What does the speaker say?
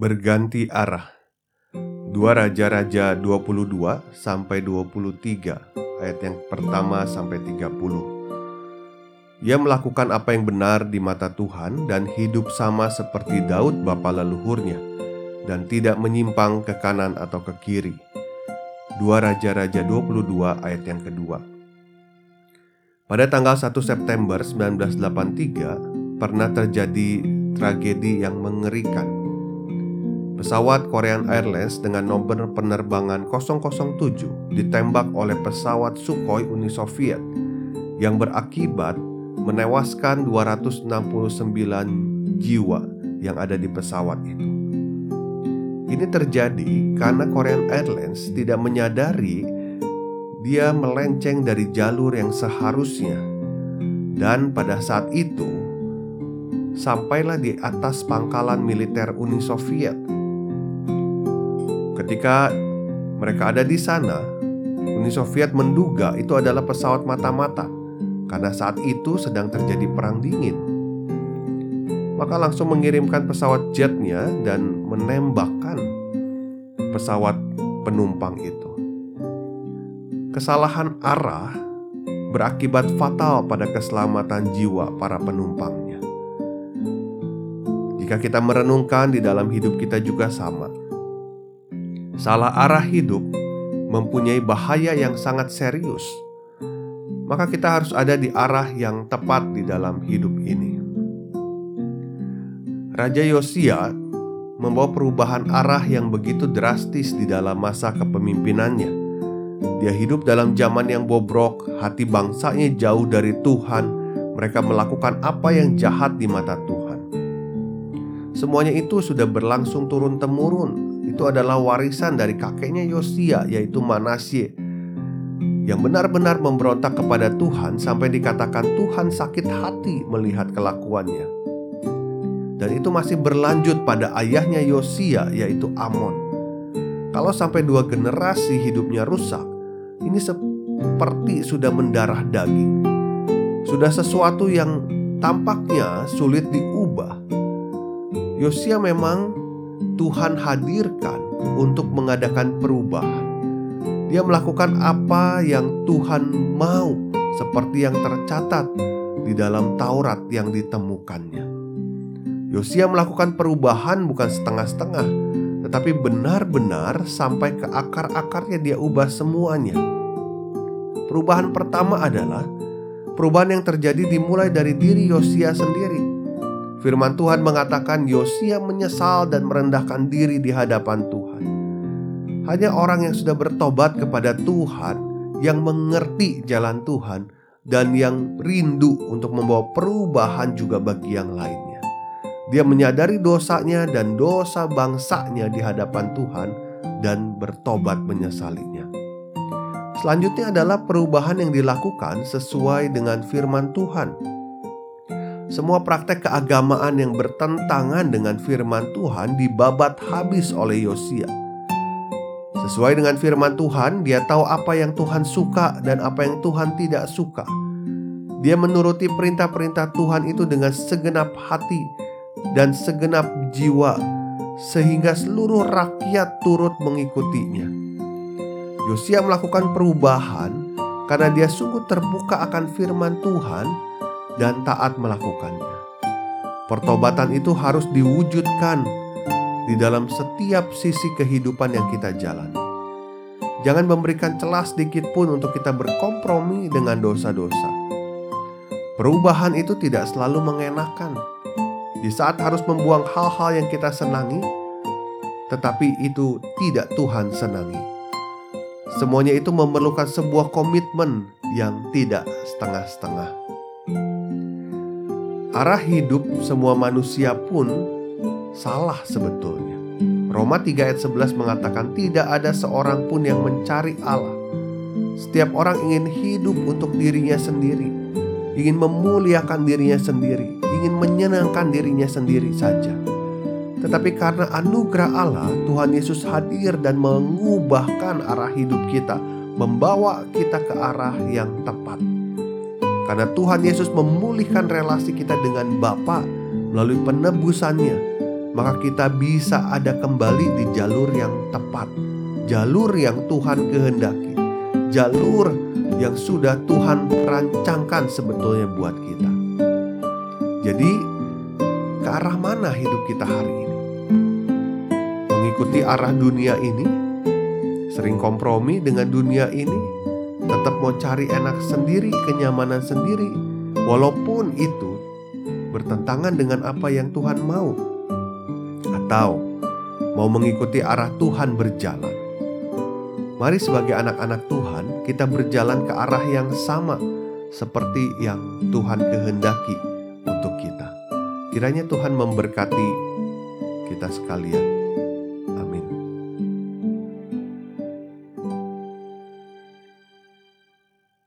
Berganti arah. Dua Raja-Raja 22 sampai 23 ayat yang pertama sampai 30. Ia melakukan apa yang benar di mata Tuhan dan hidup sama seperti Daud bapa leluhurnya dan tidak menyimpang ke kanan atau ke kiri. Dua Raja-Raja 22 ayat yang kedua. Pada tanggal 1 September 1983 pernah terjadi tragedi yang mengerikan Pesawat Korean Airlines dengan nomor penerbangan 007 ditembak oleh pesawat Sukhoi Uni Soviet yang berakibat menewaskan 269 jiwa yang ada di pesawat itu. Ini terjadi karena Korean Airlines tidak menyadari dia melenceng dari jalur yang seharusnya. Dan pada saat itu, sampailah di atas pangkalan militer Uni Soviet Ketika mereka ada di sana, Uni Soviet menduga itu adalah pesawat mata-mata karena saat itu sedang terjadi perang dingin. Maka langsung mengirimkan pesawat jetnya dan menembakkan pesawat penumpang itu. Kesalahan arah berakibat fatal pada keselamatan jiwa para penumpangnya. Jika kita merenungkan di dalam hidup kita juga sama salah arah hidup mempunyai bahaya yang sangat serius, maka kita harus ada di arah yang tepat di dalam hidup ini. Raja Yosia membawa perubahan arah yang begitu drastis di dalam masa kepemimpinannya. Dia hidup dalam zaman yang bobrok, hati bangsanya jauh dari Tuhan, mereka melakukan apa yang jahat di mata Tuhan. Semuanya itu sudah berlangsung turun-temurun itu adalah warisan dari kakeknya Yosia yaitu Manasye yang benar-benar memberontak kepada Tuhan sampai dikatakan Tuhan sakit hati melihat kelakuannya. Dan itu masih berlanjut pada ayahnya Yosia yaitu Amon. Kalau sampai dua generasi hidupnya rusak, ini seperti sudah mendarah daging. Sudah sesuatu yang tampaknya sulit diubah. Yosia memang Tuhan hadirkan untuk mengadakan perubahan. Dia melakukan apa yang Tuhan mau, seperti yang tercatat di dalam Taurat yang ditemukannya. Yosia melakukan perubahan bukan setengah-setengah, tetapi benar-benar sampai ke akar-akarnya dia ubah semuanya. Perubahan pertama adalah perubahan yang terjadi dimulai dari diri Yosia sendiri. Firman Tuhan mengatakan Yosia menyesal dan merendahkan diri di hadapan Tuhan. Hanya orang yang sudah bertobat kepada Tuhan, yang mengerti jalan Tuhan, dan yang rindu untuk membawa perubahan juga bagi yang lainnya. Dia menyadari dosanya dan dosa bangsanya di hadapan Tuhan dan bertobat menyesalinya. Selanjutnya adalah perubahan yang dilakukan sesuai dengan firman Tuhan semua praktek keagamaan yang bertentangan dengan firman Tuhan dibabat habis oleh Yosia. Sesuai dengan firman Tuhan, dia tahu apa yang Tuhan suka dan apa yang Tuhan tidak suka. Dia menuruti perintah-perintah Tuhan itu dengan segenap hati dan segenap jiwa, sehingga seluruh rakyat turut mengikutinya. Yosia melakukan perubahan karena dia sungguh terbuka akan firman Tuhan dan taat melakukannya. Pertobatan itu harus diwujudkan di dalam setiap sisi kehidupan yang kita jalani. Jangan memberikan celah sedikit pun untuk kita berkompromi dengan dosa-dosa. Perubahan itu tidak selalu mengenakan. Di saat harus membuang hal-hal yang kita senangi, tetapi itu tidak Tuhan senangi. Semuanya itu memerlukan sebuah komitmen yang tidak setengah-setengah. Arah hidup semua manusia pun salah sebetulnya. Roma 3 ayat 11 mengatakan tidak ada seorang pun yang mencari Allah. Setiap orang ingin hidup untuk dirinya sendiri, ingin memuliakan dirinya sendiri, ingin menyenangkan dirinya sendiri saja. Tetapi karena anugerah Allah, Tuhan Yesus hadir dan mengubahkan arah hidup kita, membawa kita ke arah yang tepat. Karena Tuhan Yesus memulihkan relasi kita dengan Bapa melalui penebusannya, maka kita bisa ada kembali di jalur yang tepat, jalur yang Tuhan kehendaki, jalur yang sudah Tuhan rancangkan sebetulnya buat kita. Jadi, ke arah mana hidup kita hari ini? Mengikuti arah dunia ini, sering kompromi dengan dunia ini, tetap mau cari enak sendiri, kenyamanan sendiri, walaupun itu bertentangan dengan apa yang Tuhan mau, atau mau mengikuti arah Tuhan berjalan. Mari, sebagai anak-anak Tuhan, kita berjalan ke arah yang sama seperti yang Tuhan kehendaki untuk kita. Kiranya Tuhan memberkati kita sekalian.